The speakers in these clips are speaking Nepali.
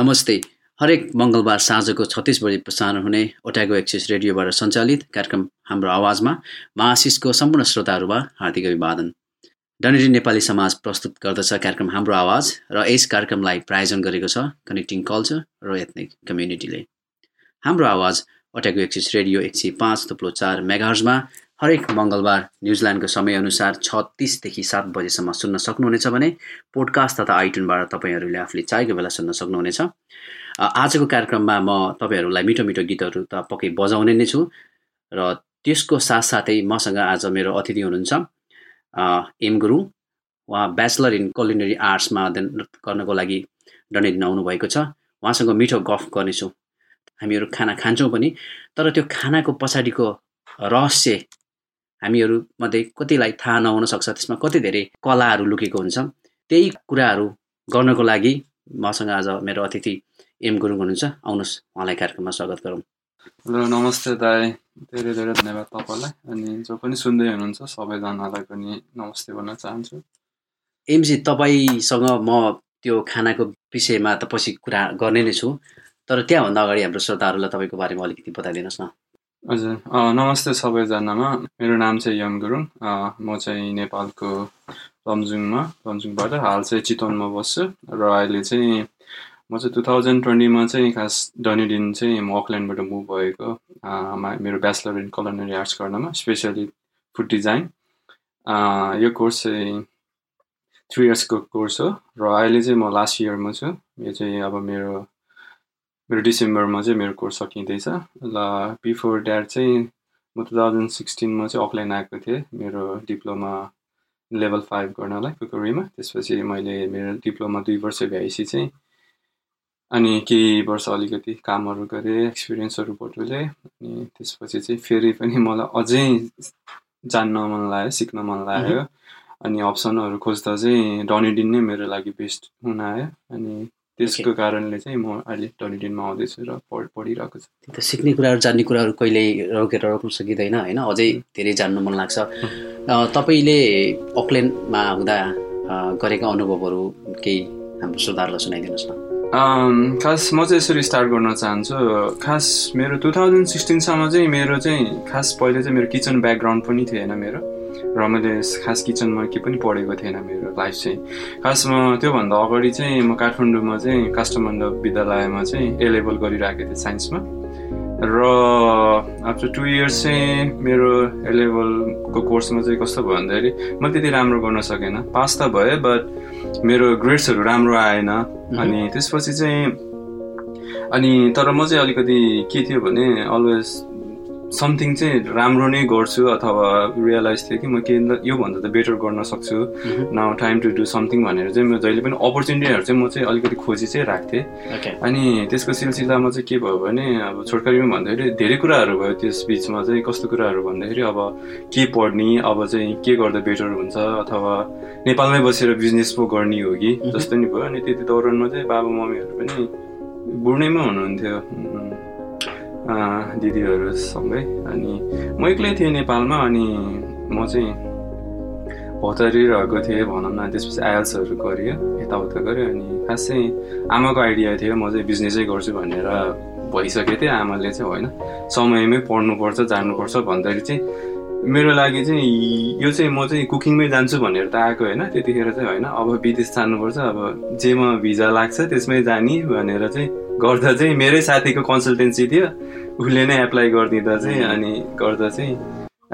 नमस्ते। हरेक मङ्गलबार साँझको छत्तिस बजी प्रसारण हुने ओट्यागो एक्सिस रेडियोबाट सञ्चालित कार्यक्रम हाम्रो आवाजमा महाशिषको सम्पूर्ण श्रोताहरूमा हार्दिक अभिवादन। डनेरी नेपाली समाज प्रस्तुत गर्दछ कार्यक्रम हाम्रो आवाज र यस कार्यक्रमलाई प्रायोजन गरेको छ कनेक्टिङ कल्चर र एथनिक कम्युनिटीले हाम्रो आवाज ओट्यागो एक्सिस रेडियो एक सय पाँच थुप्लो चार मेगाहर्जमा हरेक मङ्गलबार न्युजिल्यान्डको समयअनुसार छत्तिसदेखि सात बजेसम्म सुन्न सक्नुहुनेछ भने पोडकास्ट तथा आइटुनबाट तपाईँहरूले आफूले चाहेको बेला सुन्न सक्नुहुनेछ। आजको कार्यक्रममा म तपाईँहरूलाई मिठो मिठो गीतहरू त पक्कै बजाउने नै छु र त्यसको साथसाथै मसँग आज मेरो अतिथि हुनुहुन्छ। एम गुरु उहाँ ब्याचलर इन कुलिनरी आर्ट्समा अध्ययन गर्नको लागि डनेडिन आउनुभएको छ। उहाँसँग मिठो गफ गर्नेछु। हामीहरू खाना खान्छौँ पनि तर त्यो खानाको पछाडिको रहस्य हामीहरूमध्ये कतिलाई थाहा नहुन सक्छ त्यसमा कति धेरै कलाहरू लुकेको हुन्छ त्यही कुराहरू गर्नको लागि मसँग आज मेरो अतिथि एम गुरुङ हुनुहुन्छ। आउनुहोस् उहाँलाई कार्यक्रममा स्वागत गरौँ। हेलो नमस्ते दाई। धेरै धेरै धन्यवाद तपाईँलाई। अनि जो पनि सुन्दै हुनुहुन्छ सबैजनालाई पनि नमस्ते भन्न चाहन्छु। एमजी तपाईँसँग म त्यो खानाको विषयमा त पछि कुरा गर्ने नै छु तर त्यहाँभन्दा अगाडि हाम्रो श्रोताहरूलाई तपाईँको बारेमा अलिकति बताइदिनुहोस् न। हजुर। नमस्ते सबैजनामा। मेरो नाम चाहिँ यम गुरुङ। म चाहिँ नेपालको लमजुङमा लमजुङबाट हाल चाहिँ चितवनमा बस्छु। र अहिले चाहिँ म चाहिँ टु थाउजन्ड ट्वेन्टीमा चाहिँ खास डनिडिन चाहिँ म अकल्यान्डबाट मुभ भएको। मेरो ब्याचलर इन कलनरी आर्ट्स गर्नमा स्पेसली फुड डिजाइन। यो कोर्स चाहिँ थ्री इयर्सको कोर्स हो। र अहिले चाहिँ म लास्ट इयरमा छु। यो चाहिँ अब मेरो मेरो डिसेम्बरमा चाहिँ मेरो कोर्स सकिँदैछ ल बिफोर द्याट चाहिँ म टु थाउजन्ड सिक्सटिनमा चाहिँ अफलाइन आएको थिएँ मेरो डिप्लोमा लेभल फाइभ गर्नलाई कुकुरीमा त्यसपछि मैले मेरो डिप्लोमा दुई वर्ष भ्याएपछि चाहिँ अनि केही वर्ष अलिकति कामहरू गरेँ एक्सपिरियन्सहरू बटुलेँ अनि त्यसपछि चाहिँ फेरि पनि मलाई अझै जान्न मन लाग्यो सिक्न मन लाग्यो अनि अप्सनहरू खोज्दा चाहिँ डनिडिन नै मेरो लागि बेस्ट हुन आयो अनि त्यसको कारणले चाहिँ म अहिले टनिडिनमा आउँदैछु र पढ पढिरहेको छु। त्यो सिक्ने कुराहरू जान्ने कुराहरू कहिल्यै रोकेर रोक्नु सकिँदैन होइन? अझै धेरै जान्नु मन लाग्छ। तपाईँले अकल्यान्डमा हुँदा गरेका अनुभवहरू केही हाम्रो श्रोताहरूलाई सुनाइदिनुहोस् न। खास म चाहिँ यसरी स्टार्ट गर्न चाहन्छु। खास मेरो टु थाउजन्ड सिक्सटिनसम्म चाहिँ मेरो चाहिँ खास पहिले चाहिँ मेरो किचन ब्याकग्राउन्ड पनि थिएन मेरो। र मैले खास किचनमा के पनि पढेको थिएन मेरो लाइफ चाहिँ। खास म त्योभन्दा अगाडि चाहिँ म काठमाडौँमा चाहिँ काष्ठमण्ड विद्यालयमा चाहिँ ए लेभल गरिरहेको थिएँ साइन्समा र आफ्टर टु इयर्स चाहिँ मेरो ए लेभलको कोर्समा चाहिँ कस्तो भयो भन्दाखेरि मैले त्यति राम्रो गर्न सकेन। पास त भएँ बट मेरो ग्रेड्सहरू राम्रो आएन। अनि त्यसपछि चाहिँ अनि तर म चाहिँ अलिकति के थियो भने अलवेज समथिङ चाहिँ राम्रो नै गर्छु अथवा रियलाइज थियो कि म के योभन्दा त बेटर गर्न सक्छु। Now time to do something भनेर चाहिँ म जहिले पनि अपर्च्युनिटीहरू चाहिँ म चाहिँ अलिकति खोजी चाहिँ राख्थेँ। अनि त्यसको सिलसिलामा चाहिँ के भयो भने अब छोटकरीमा भन्दाखेरि धेरै कुराहरू भयो त्यस बिचमा चाहिँ कस्तो कुराहरू भन्दाखेरि अब के पढ्ने अब चाहिँ के गर्दा बेटर हुन्छ अथवा नेपालमै बसेर बिजनेस पो गर्ने हो कि जस्तो नि भयो। अनि त्यति दौरानमा चाहिँ बाबा मम्मीहरू पनि बुढ्नैमा हुनुहुन्थ्यो। दिदीहरूसँगै अनि म एक्लै थिएँ नेपालमा अनि म चाहिँ भौतारिरहेको थिएँ भनौँ न त्यसपछि आइएल्सहरू गरियो यताउता गऱ्यो अनि खास चाहिँ आमाको आइडिया थियो म चाहिँ बिजनेसै गर्छु भनेर भइसकेको थिएँ आमाले चाहिँ होइन समयमै पढ्नुपर्छ जानुपर्छ भन्दाखेरि चाहिँ मेरो लागि चाहिँ यो चाहिँ म चाहिँ कुकिङमै जान्छु भनेर त आएको होइन त्यतिखेर चाहिँ होइन अब विदेश जानुपर्छ अब जेमा भिजा लाग्छ त्यसमै जाने भनेर चाहिँ गर्दा चाहिँ मेरै साथीको कन्सल्टेन्सी थियो। उसले नै एप्लाई गरिदिँदा चाहिँ अनि गर्दा चाहिँ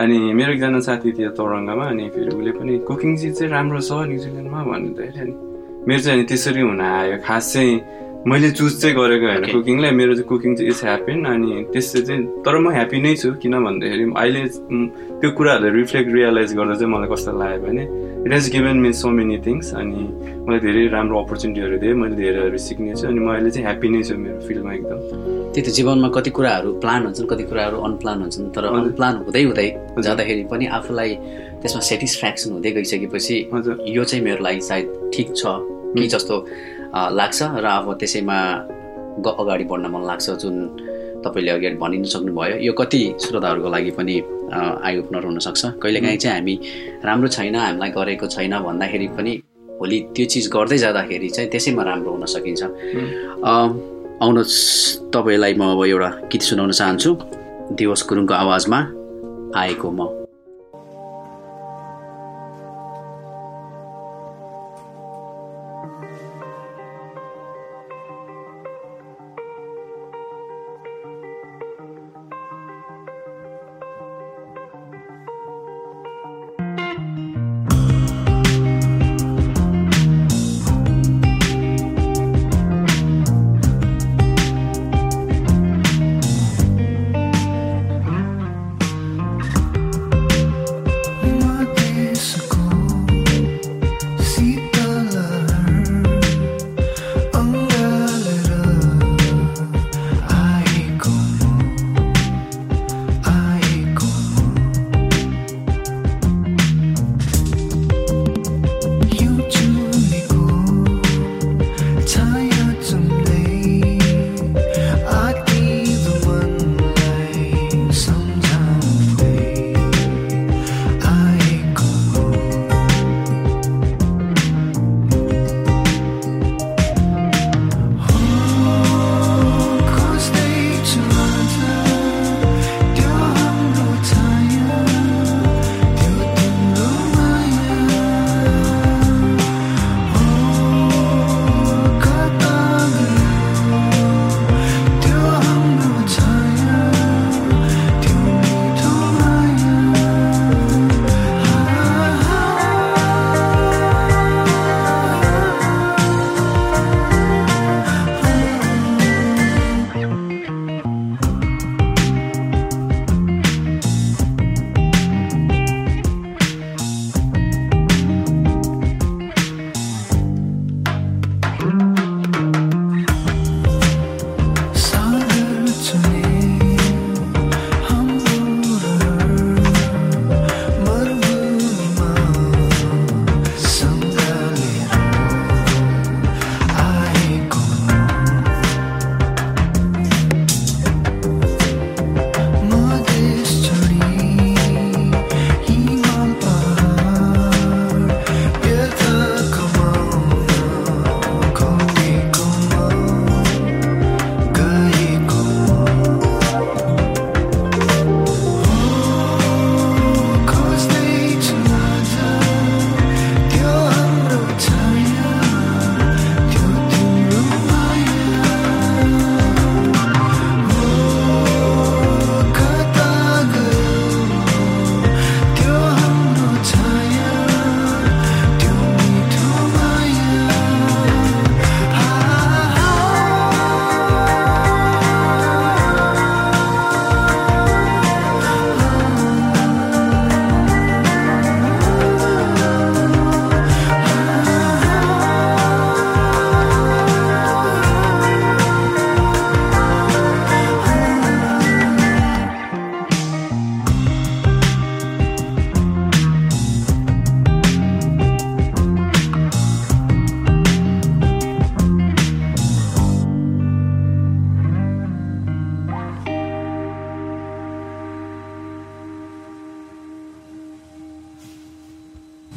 अनि मेरो एकजना साथी थियो तोरङ्गमा अनि फेरि उसले पनि कुकिङ चिज चाहिँ राम्रो छ न्युजिल्यान्डमा भन्दाखेरि अनि मेरो चाहिँ अनि त्यसरी हुन आयो। खास चाहिँ मैले चुज चाहिँ गरेको होइन. कुकिङलाई मेरो चाहिँ कुकिङ चाहिँ इज ह्याप्पी अनि त्यसले चाहिँ तर म ह्याप्पी नै छु किन भन्दाखेरि अहिले त्यो कुराहरू रिफ्लेक्ट रियलाइज गर्दा चाहिँ मलाई कस्तो लाग्यो भने it has given me so many things अनि मलाई धेरै राम्रो अपर्च्युनिटीहरू दियो। मैले धेरैहरू सिक्ने छु अनि म अहिले चाहिँ ह्याप्पी नै छु मेरो फिल्डमा एकदम। त्यही त जीवनमा कति कुराहरू प्लान हुन्छन् कति कुराहरू अनप्लान हुन्छन् तर। अनप्लान हुँदै हुँदै जाँदाखेरि पनि आफूलाई त्यसमा सेटिस्फ्याक्सन हुँदै गइसकेपछि यो चाहिँ मेरो लागि सायद ठिक छ कि जस्तो लाग्छ र अब त्यसैमा ग अगाडि बढ्न मन लाग्छ जुन तपाईँले अगाडि भनिदिनु सक्नुभयो। यो कति श्रोताहरूको लागि पनि आई ओपनर हुनसक्छ कहिलेकाहीँ चाहिँ हामी राम्रो छैन हामीलाई गरेको छैन भन्दाखेरि पनि भोलि त्यो चिज गर्दै जाँदाखेरि चाहिँ त्यसैमा राम्रो हुन सकिन्छ। आउनुहोस्। तपाईँलाई म अब एउटा गीत सुनाउन चाहन्छु। दिवस गुरुङको आवाजमा आएको म।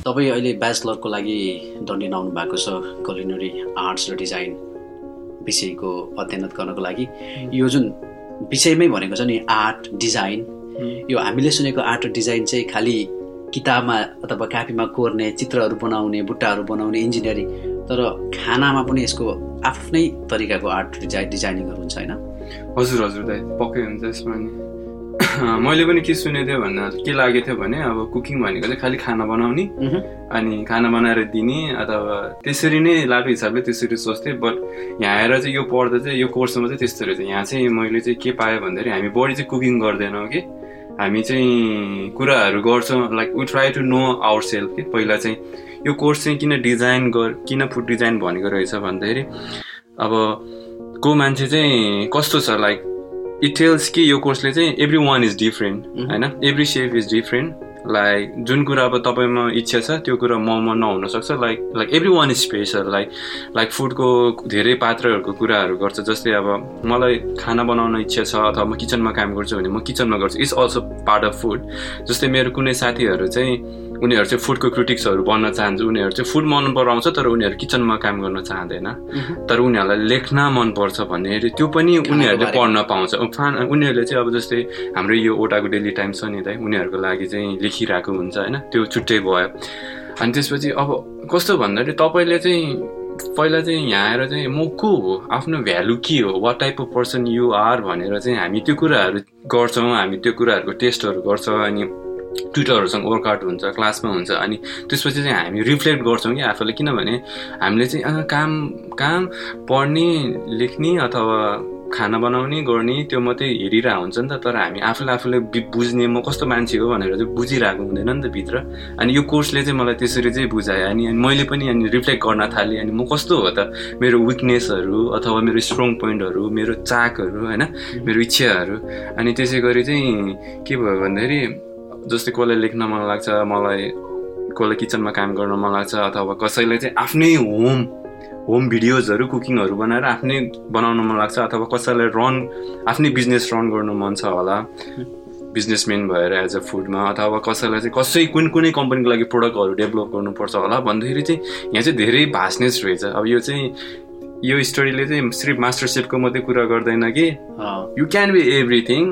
तपाईँ अहिले ब्याचलरको लागि डन्डिन आउनु भएको छ कुलिनरी आर्ट्स र डिजाइन विषयको अध्ययन गर्नको लागि। यो जुन विषयमै भनेको छ नि आर्ट डिजाइन यो हामीले सुनेको आर्ट र डिजाइन चाहिँ खालि किताबमा अथवा कापीमा कोर्ने चित्रहरू बनाउने बुट्टाहरू बनाउने इन्जिनियरिङ तर खानामा पनि यसको आफ्नै तरिकाको आर्ट डिजाइन डिजाइनिङहरू हुन्छ होइन? हजुर हजुर दाइ पक्कै हुन्छ यसमा मैले पनि के सुनेको थिएँ भन्दा के लागेको थियो भने अब कुकिङ भनेको चाहिँ खालि खाना बनाउने। अनि खाना बनाएर दिने अथवा त्यसरी नै लाटो हिसाबले त्यसरी सोच्थेँ बट यहाँ आएर चाहिँ यो पढ्दा चाहिँ यो कोर्समा चाहिँ त्यस्तो रहेछ। यहाँ चाहिँ मैले चाहिँ के पाएँ भन्दाखेरि हामी बढी चाहिँ कुकिङ गर्दैनौँ कि। हामी चाहिँ कुराहरू गर्छौँ like we try to know our self कि। पहिला चाहिँ यो कोर्स चाहिँ किन डिजाइन गर किन फुड डिजाइन भनेको रहेछ भन्दाखेरि अब को मान्छे चाहिँ कस्तो छ लाइक इट टेल्स कि यो कोर्सले चाहिँ एभ्री वान इज डिफ्रेन्ट. होइन? Every chef is different like जुन कुरा अब तपाईँमा इच्छा छ त्यो कुरा ममा नहुनसक्छ। Like like every one is special like like फुडको धेरै पात्रहरूको कुराहरू गर्छ। जस्तै अब मलाई खाना बनाउन इच्छा छ अथवा म किचनमा काम गर्छु भने म किचनमा गर्छु। It's also part of food जस्तै मेरो कुनै साथीहरू चाहिँ उनीहरू चाहिँ फुडको क्रिटिक्सहरू बन्न चाहन्छ। उनीहरू चाहिँ फुड मन पराउँछ तर उनीहरू किचनमा काम गर्न चाहँदैन। तर उनीहरूलाई लेख्न मनपर्छ भन्दाखेरि त्यो पनि उनीहरूले। पढ्न पाउँछ। उनीहरूले चाहिँ अब जस्तै हाम्रो यो ओटाको डेली टाइम छ नि त उनीहरूको लागि चाहिँ लेखिरहेको हुन्छ होइन? त्यो छुट्टै भयो। अनि त्यसपछि अब कस्तो भन्दाखेरि तपाईँले चाहिँ पहिला चाहिँ यहाँ आएर चाहिँ म को हो? आफ्नो भ्यालु के हो? What type of person you are भनेर चाहिँ हामी त्यो कुराहरू गर्छौँ हामी त्यो कुराहरूको टेस्टहरू गर्छौँ अनि ट्विटरहरूसँग वर्कआउट हुन्छ क्लासमा हुन्छ अनि त्यसपछि चाहिँ हामी रिफ्लेक्ट गर्छौँ कि आफूले। किनभने हामीले चाहिँ काम काम पढ्ने लेख्ने अथवा खाना बनाउने गर्ने त्यो मात्रै हेरिरहेको हुन्छ नि त तर हामी आफूले आफूले बुझ्ने म कस्तो मान्छे हो भनेर चाहिँ बुझिरहेको हुँदैन नि त भित्र। अनि यो कोर्सले चाहिँ मलाई त्यसरी चाहिँ बुझायो अनि अनि मैले पनि अनि रिफ्लेक्ट गर्न थालेँ अनि म कस्तो हो त? मेरो विकनेसहरू अथवा मेरो स्ट्रङ पोइन्टहरू मेरो चाकहरू होइन? मेरो इच्छाहरू। अनि त्यसै गरी चाहिँ के भयो भन्दाखेरि जस्तै कसलाई लेख्न मन लाग्छ मलाई कसलाई किचनमा काम गर्न मन लाग्छ अथवा कसैलाई चाहिँ आफ्नै होम होम भिडियोजहरू कुकिङहरू बनाएर आफ्नै बनाउन मन लाग्छ अथवा कसैलाई रन आफ्नै बिजनेस रन गर्नु मन छ होला। बिजनेसम्यान भएर एज अ फुडमा अथवा कसैलाई चाहिँ कसै कुन कुनै कम्पनीको लागि प्रडक्टहरू डेभलप गर्नुपर्छ होला भन्दाखेरि चाहिँ यहाँ चाहिँ धेरै भास्नेस रहेछ। अब यो चाहिँ यो स्टोरीले चाहिँ सिर्फ मास्टर सेफको मात्रै कुरा गर्दैन कि। यु क्यान बी एभ्रिथिङ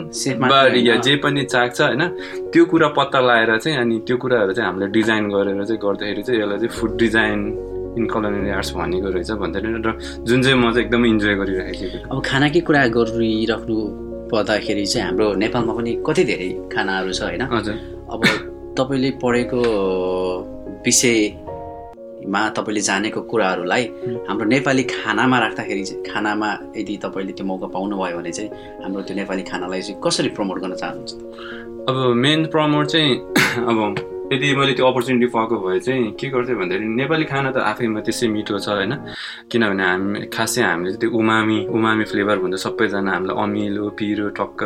या। जे पनि चाक छ होइन त्यो कुरा पत्ता लगाएर चाहिँ अनि त्यो कुराहरू चाहिँ हामीले डिजाइन गरेर चाहिँ गर्दाखेरि चाहिँ यसलाई चाहिँ food design in culinary arts भनेको रहेछ भन्दाखेरि र जुन चाहिँ म चाहिँ एकदमै इन्जोय गरिरहेको छु। अब खानाकै कुरा गरिराख्नु पर्दाखेरि चाहिँ हाम्रो नेपालमा पनि कति धेरै खानाहरू छ होइन? हजुर। अब तपाईँले पढेको विषयमा तपाईँले जानेको कुराहरूलाई हाम्रो नेपाली खानामा राख्दाखेरि चाहिँ खानामा यदि तपाईँले त्यो मौका पाउनुभयो भने चाहिँ हाम्रो त्यो नेपाली खानालाई चाहिँ कसरी प्रमोट गर्न चाहनुहुन्छ? अब मेन प्रमोट चाहिँ अब यदि मैले त्यो अपर्च्युनिटी पाएको भए चाहिँ के गर्थेँ भन्दाखेरि नेपाली खाना त आफैमा त्यसै मिठो छ होइन? किनभने हामी खासै हामीले त्यो उमामी उमामी फ्लेभर भन्छ सबैजना हामीलाई अमिलो पिरो टक्क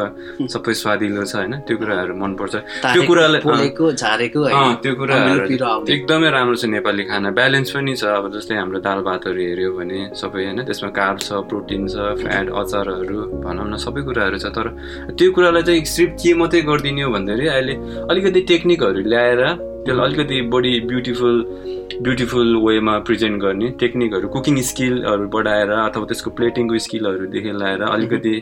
सबै स्वादिलो छ होइन? त्यो कुराहरू मनपर्छ। त्यो कुरालाई त्यो आउने। एकदमै राम्रो छ नेपाली खाना। ब्यालेन्स पनि छ अब जस्तै हाम्रो दाल भातहरू हेऱ्यो भने सबै होइन? त्यसमा कार्ब छ प्रोटिन छ फ्याट अचारहरू भनौँ न सबै कुराहरू छ। तर त्यो कुरालाई चाहिँ सिर्फ के मात्रै गरिदिने हो भन्दाखेरि अहिले अलिकति टेक्निकहरू ल्याएर त्यसलाई अलिकति बढी ब्युटिफुल ब्युटिफुल वेमा प्रेजेन्ट गर्ने टेक्निकहरू कुकिङ स्किलहरू बढाएर अथवा त्यसको प्लेटिङको स्किलहरूदेखि ल्याएर अलिकति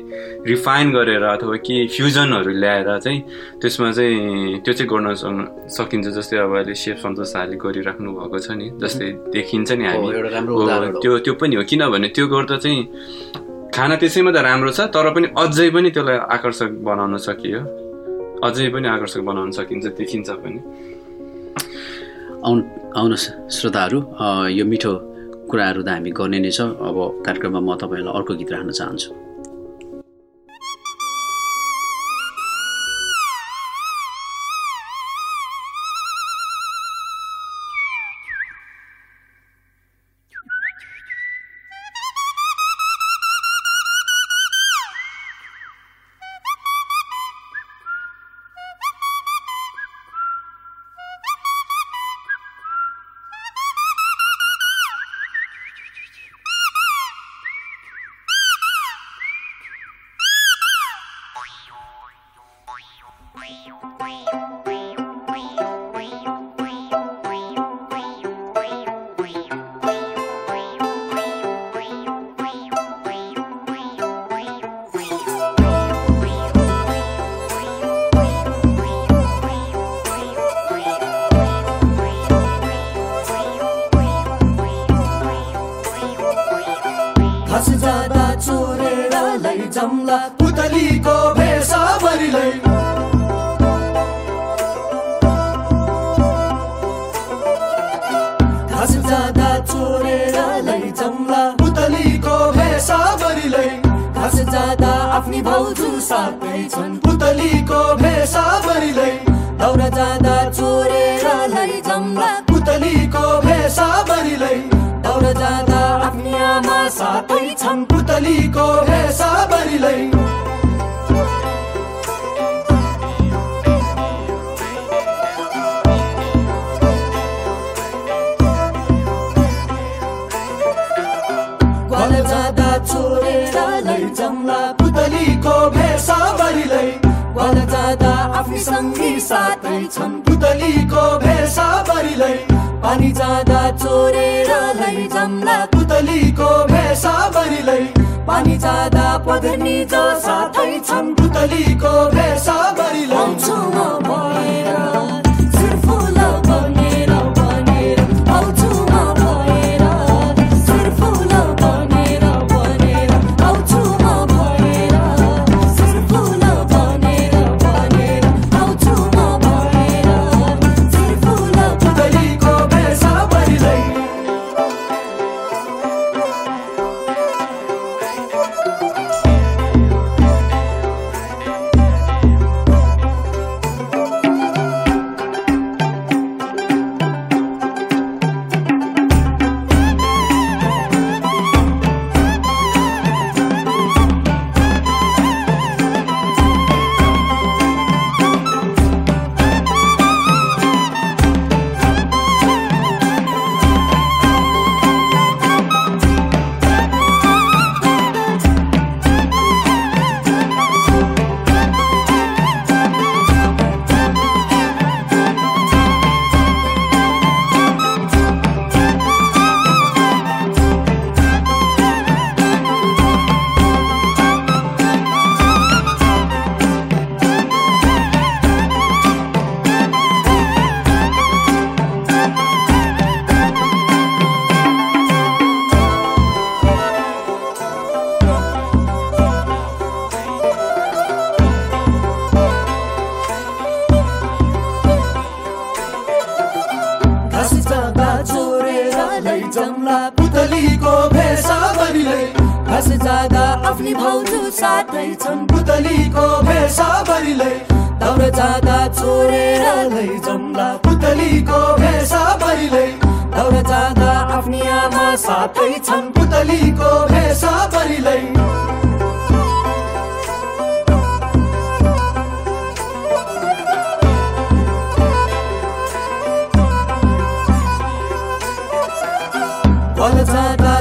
रिफाइन गरेर अथवा के फ्युजनहरू ल्याएर चाहिँ त्यसमा चाहिँ त्यो चाहिँ गर्न सक्नु- सकिन्छ जस्तै अब अहिले सेफ सन्तोष शाहले गरिराख्नु भएको छ नि जस्तै देखिन्छ नि हामी। त्यो त्यो पनि हो। किनभने त्यो गर्दा चाहिँ खाना त्यसैमा त राम्रो छ तर पनि अझै पनि त्यसलाई आकर्षक बनाउन सकियो। अझै पनि आकर्षक बनाउन सकिन्छ देखिन्छ पनि। आउनु आउनुहोस् श्रोताहरू यो मिठो कुराहरू त हामी गर्ने नै छ। अब कार्यक्रममा म तपाईँलाई अर्को गीत राख्न चाहन्छु। आफ्नी भाउजू साथै छन्। पुतलीको भेषा बरिलै दौरा जाँदा चोरेर लैजाउँला पुतलीको भेषा बरिलै दौरा जाँदा आफ्नी आमा साथै छन्। पुतलीको भेषा बरिलै ग्वाल जाँदा आफ्नी सङ्गी साथै छन्। पुतलीको भेषा बरिलै पानी जाँदा चोरेर लैजाउँला पुतलीको भेषा बरिलै पानी जाँदा पगनी जो साथै छन्। पुतलीको भेषा लैजाउँला पुतलीको भेषा बरिलै घाँस जाँदा आफ्नी भाउजू साथै छन्। पुतलीको भेषा बरिलै दौड जाँदा चोरेर लैजाउँला पुतलीको भेषा बरिलै दौड जाँदा आफ्नी आमा साथै छन्। पुतलीको भेषा बरिलै बल जाँदा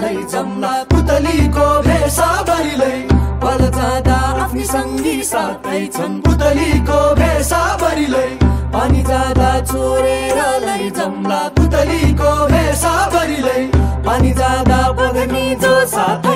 लैजाउँला पुतलीको भेषा बरिलै बल जाँदा आफ्नी सङ्गी साथै छन् पुतलीको भेषा बरिलै पानी जाँदा चोरेर लैजाउँला पुतलीको भेषा बरिलै पानी जाँदा बगनी जो साथै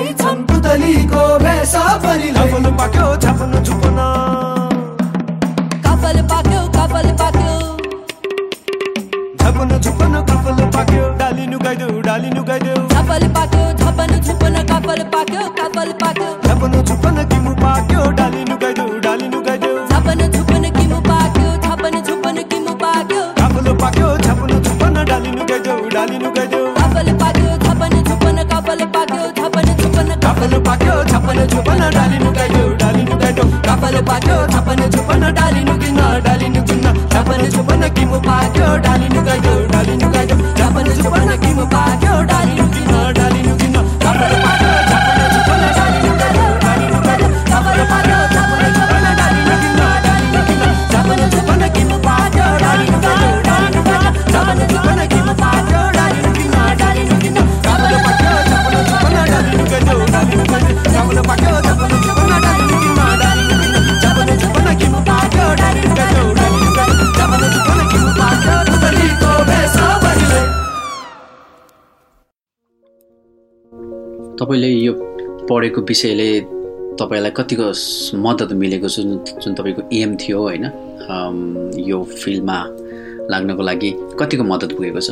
नुगाइदिनु गयो झपल पाक्यो झपन झुपन कापल पाक्यो कापल पाक्यो झपन झुपन किमु पाक्यो डालिनु गयो डालिनु गयो झपन झुपन किमु पाक्यो झपन झुपन किमु पाक्यो कापल पाक्यो झपन झुपन डालिनु गयो डालिनु गयो कापल पाक्यो झपन झुपन कापल पाक्यो झपन झुपन कापल पाक्यो झपन झुपन डालिनु डाली डालिनु गयो कापल पाक्यो झपन झुपन डालिनु किन डालिनु किन झपन झुपन किमु पाक्यो डालिनु गयो डालिनु गयो झपन झुपन किमु पाक्यो पढेको विषयले तपाईँलाई कतिको मद्दत मिलेको जुन जुन तपाईँको एम थियो होइन यो फिल्डमा लाग्नको लागि कतिको मद्दत पुगेको छ?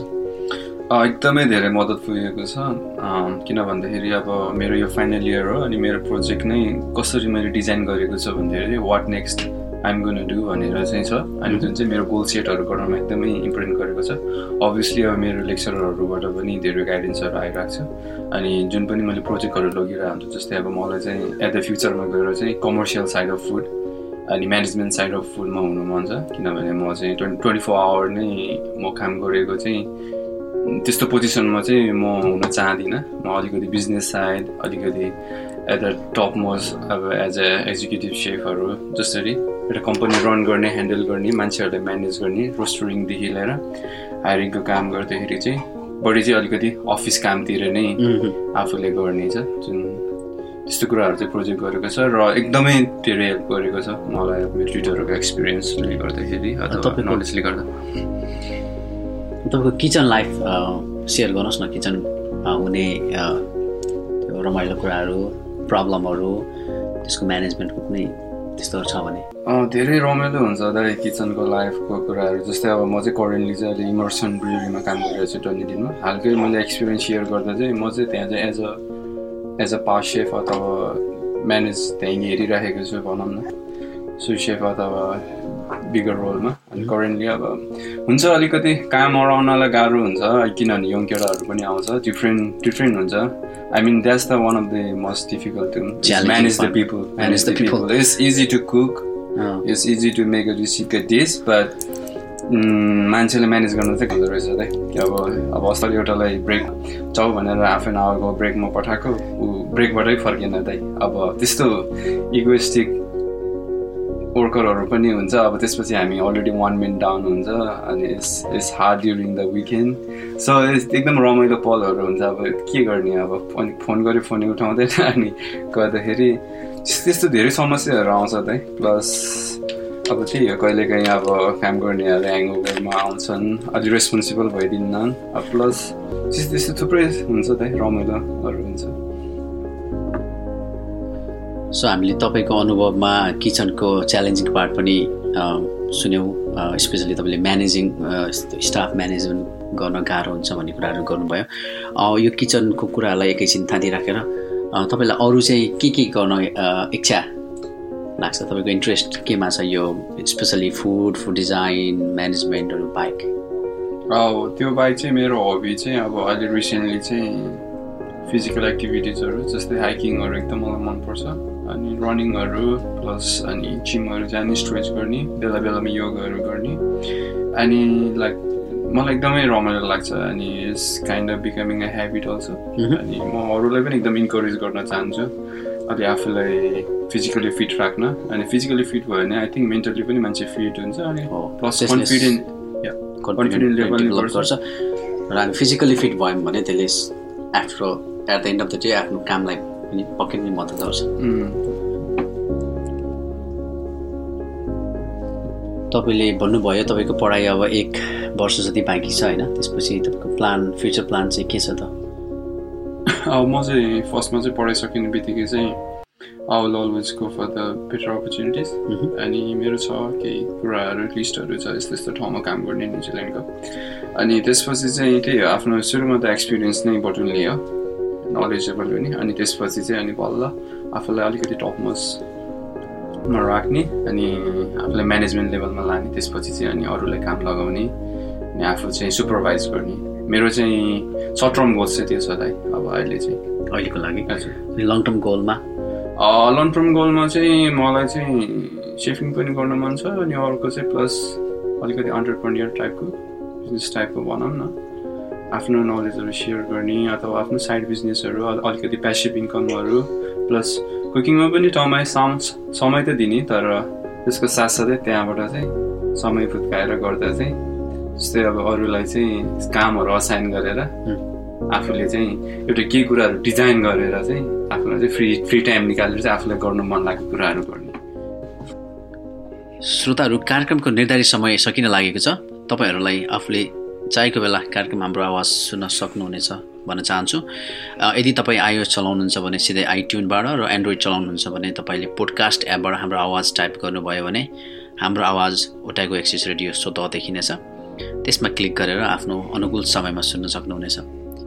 एकदमै धेरै मद्दत पुगेको छ। अम, किन भन्दाखेरि अब मेरो यो फाइनल इयर हो अनि मेरो प्रोजेक्ट नै कसरी मैले डिजाइन गरेको छ भन्दाखेरि what next I'm gonna do भनेर चाहिँ छ। अनि जुन चाहिँ मेरो गोल सेटहरू गर्नमा एकदमै इम्प्रुभ गरेको छ। अभियसली अब मेरो लेक्चरहरूबाट पनि धेरै गाइडेन्सहरू आइरहेको छ। अनि जुन पनि मैले प्रोजेक्टहरू लगिरहेको हुन्छ जस्तै अब मलाई चाहिँ एट द फ्युचरमा गएर चाहिँ कमर्सियल साइड अफ फुड अनि म्यानेजमेन्ट साइड अफ फुडमा हुनु मन छ। किनभने म चाहिँ ट्वेन्टी ट्वेन्टी फोर आवर नै म काम गरेको चाहिँ त्यस्तो पोजिसनमा चाहिँ म हुन चाहदिनँ। म अलिकति बिजनेस साइड अलिकति एट द टप मोस्ट अब एज अ एक्जिक्युटिभ सेफहरू जसरी एउटा कम्पनी रन गर्ने ह्यान्डल गर्ने मान्छेहरूलाई म्यानेज गर्ने रोस्टरिङदेखि लिएर हायरिङको काम गर्दाखेरि चाहिँ बढी चाहिँ अलिकति अफिस कामतिर नै आफूले गर्ने छ। जुन त्यस्तो कुराहरू चाहिँ प्रोजेक्ट गरेको छ र एकदमै धेरै हेल्प गरेको छ मलाई मेरो ट्विटरको एक्सपिरियन्सले गर्दाखेरि अथवा नलेजले गर्दा। तपाईँको किचन लाइफ सेयर गर्नुहोस् न। किचनमा हुने रमाइलो कुराहरू प्रब्लमहरू त्यसको म्यानेजमेन्टको कुनै त्यस्तोहरू छ भने। धेरै रमाइलो हुन्छ दाइ किचनको लाइफको कुराहरू। जस्तै अब म चाहिँ करेन्टली चाहिँ अहिले इमर्सन ब्रिउरीमा काम गरिरहेको छु डन्डिदिनमा हालकै मैले एक्सपिरियन्स सेयर गर्दा चाहिँ म चाहिँ त्यहाँ चाहिँ as a as a pass chef अथवा म्यानेज त्यहीँ हेरिराखेको छु भनौँ न। सु सेफ अथवा बिगर रोलमा अनि करेन्टली अब हुन्छ अलिकति काम अराउनलाई गाह्रो हुन्छ किनभने यङ केटाहरू पनि आउँछ डिफ्रेन्ट डिफ्रेन्ट हुन्छ। I mean that's the one of the most difficult thing manage the. People manage the people. It's easy to cook it's easy to make a recipe a dish but मान्छेले म्यानेज गर्न चाहिँ हुँदो रहेछ कि अब अब अस्ति एउटालाई ब्रेक जाऊ भनेर हाफ एन आवरको ब्रेकमा पठाएको ऊ ब्रेकबाटै फर्केन दाइ। अब त्यस्तो इगोइस्टिक वर्करहरू पनि हुन्छ। अब त्यसपछि हामी अलरेडी वान मिनट डाउन हुन्छ अनि it's it's hard during the weekend so एकदम रमाइलो पलहरू हुन्छ। अब के गर्ने अब? अनि फोन गऱ्यो फोनै उठाउँदैन अनि गर्दाखेरि त्यस्तो धेरै समस्याहरू आउँछ त प्लस अब त्यही हो कहिलेकाहीँ अब काम गर्नेहरू ह्याङओभरमा आउँछन् अलि रेस्पोन्सिबल भइदिन्न प्लस त्यस्तो थुप्रै हुन्छ त रमाइलोहरू हुन्छ। सो हामीले तपाईँको अनुभवमा किचनको च्यालेन्जिङ पार्ट पनि सुन्यौँ। स्पेसली तपाईँले म्यानेजिङ स्टाफ म्यानेजमेन्ट गर्न गाह्रो हुन्छ भन्ने कुराहरू गर्नुभयो। यो किचनको कुरालाई एकैछिन थाँती राखेर तपाईँलाई अरू चाहिँ के के गर्न इच्छा लाग्छ? तपाईँको इन्ट्रेस्ट केमा छ यो स्पेसली फुड फुड डिजाइन म्यानेजमेन्टहरू बाहेक? त्यो बाहेक चाहिँ मेरो हबी चाहिँ अब अहिले रिसेन्टली चाहिँ फिजिकल एक्टिभिटिजहरू जस्तै हाइकिङहरू एकदम मलाई मनपर्छ। अनि रनिङहरू प्लस अनि जिमहरू जाने स्ट्रेच गर्ने बेला बेलामा योगाहरू गर्ने। अनि लाइक मलाई एकदमै रमाइलो लाग्छ अनि it's kind of becoming a habit also. अनि म अरूलाई पनि एकदम इन्करेज गर्न चाहन्छु अलि आफूलाई फिजिकली फिट राख्न। अनि फिजिकली फिट भयो भने आई थिङ्क मेन्टली पनि मान्छे फिट हुन्छ अनि प्लस कन्फिडेन्ट कन्फिडेन्ट गर्छ। गर्छ र हामी फिजिकली फिट भयौँ भने त्यसले आफ्नो at the end of the day आफ्नो कामलाई पनि पक्कै पनि मद्दत गर्छ तपाईँले भन्नुभयो तपाईँको पढाइ अब एक वर्ष जति बाँकी छ होइन? त्यसपछि तपाईँको प्लान फ्युचर प्लान चाहिँ के छ त? अब म चाहिँ फर्स्टमा चाहिँ पढाइसकिने बित्तिकै चाहिँ I will always go for the better opportunities. अनि मेरो छ केही कुराहरू लिस्टहरू छ यस्तो यस्तो ठाउँमा काम गर्ने न्युजिल्यान्डको। अनि त्यसपछि चाहिँ त्यही हो आफ्नो सुरुमा त एक्सपिरियन्स नै बटुल्ने हो। नलेजेबल पनि अनि त्यसपछि चाहिँ अनि बल्ल आफूलाई अलिकति टपमोस्टमा राख्ने अनि आफूलाई म्यानेजमेन्ट लेभलमा लाने त्यसपछि चाहिँ अनि अरूलाई काम लगाउने अनि आफू चाहिँ सुपरभाइज गर्ने। मेरो चाहिँ सर्ट टर्म गोल्स चाहिँ त्यो छ दाइ अब अहिले चाहिँ। अहिलेको लागि? लङ टर्म गोलमा लङ टर्म गोलमा चाहिँ मलाई चाहिँ सेफिङ पनि गर्न मन छ अनि अर्को चाहिँ प्लस अलिकति अन्टरप्रेनियर टाइपको बिजनेस टाइपको भनौँ न। आफ्नो नलेजहरू सेयर गर्ने अथवा आफ्नो साइड बिजनेसहरू अल- अलिकति प्यासिभ इन्कमहरू प्लस कुकिङमा पनि समय साम समय त दिने तर त्यसको साथसाथै त्यहाँबाट चाहिँ समय फुत्काएर गर्दा चाहिँ जस्तै अब अरूलाई चाहिँ कामहरू असाइन गरेर आफूले चाहिँ एउटा केही कुराहरू डिजाइन गरेर चाहिँ आफूलाई चाहिँ फ्री फ्री टाइम निकालेर चाहिँ आफूलाई गर्नु मन लागेको कुराहरू गर्ने। श्रोताहरू कार्यक्रमको निर्धारित समय सकिन लागेको छ। तपाईँहरूलाई आफूले चाहेको बेला कार्यक्रम हाम्रो आवाज सुन्न सक्नुहुनेछ भन्न चाहन्छु। यदि तपाईँ आइओएस चलाउनुहुन्छ भने सिधै आइट्युनबाट र एन्ड्रोइड चलाउनुहुन्छ भने तपाईँले पोडकास्ट एपबाट हाम्रो आवाज टाइप गर्नुभयो भने हाम्रो आवाज ओटाइको एक्सिस रेडियो स्वतः देखिनेछ त्यसमा क्लिक गरेर आफ्नो अनुकूल समयमा सुन्न सक्नुहुनेछ।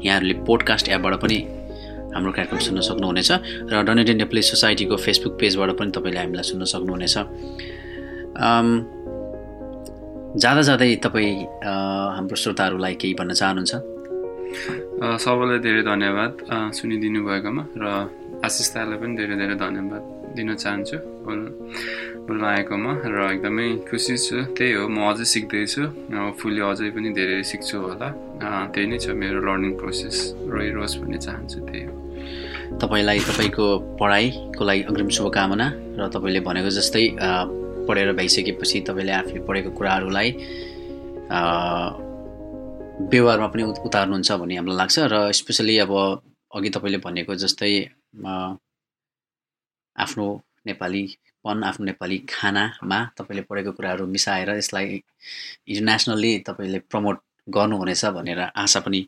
यहाँहरूले पोडकास्ट एपबाट पनि हाम्रो कार्यक्रम सुन्न सक्नुहुनेछ र डनेडेन नेप्ले सोसाइटीको फेसबुक पेजबाट पनि तपाईँले हामीलाई सुन्न सक्नुहुनेछ। जाँदा जाँदै तपाईँ हाम्रो श्रोताहरूलाई केही भन्न चाहनुहुन्छ? सबैलाई धेरै धन्यवाद सुनिदिनु भएकोमा र आशिष दालाई पनि धेरै धेरै धन्यवाद दिन चाहन्छु बोल्न बोल्न आएकोमा र एकदमै खुसी छु। त्यही हो म अझै सिक्दैछु फुल्ली अझै पनि धेरै सिक्छु होला। त्यही नै छ मेरो लर्निङ प्रोसेस रहिरोस् भन्ने चाहन्छु त्यही हो। तपाईँलाई तपाईँको पढाइको लागि अग्रिम शुभकामना र तपाईँले भनेको जस्तै पढेर भइसकेपछि तपाईँले आफूले पढेको कुराहरूलाई व्यवहारमा पनि उत- उतार्नुहुन्छ भन्ने हामीलाई लाग्छ र स्पेसली अब अघि तपाईँले भनेको जस्तै आफ्नो नेपालीपन आफ्नो नेपाली खानामा तपाईँले पढेको कुराहरू मिसाएर यसलाई इन्टरनेसनल्ली तपाईँले प्रमोट गर्नुहुनेछ भनेर आशा पनि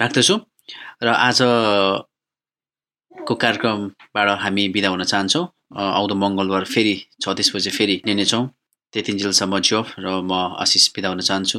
राख्दछु। र आजको कार्यक्रमबाट हामी बिदा हुन चाहन्छौँ। आउँदो मङ्गलबार फेरि छत्तिस बजे फेरि लिनेछौँ त्यतिन्जेलसम्म जब र म आशिष बिदा हुन चाहन्छु।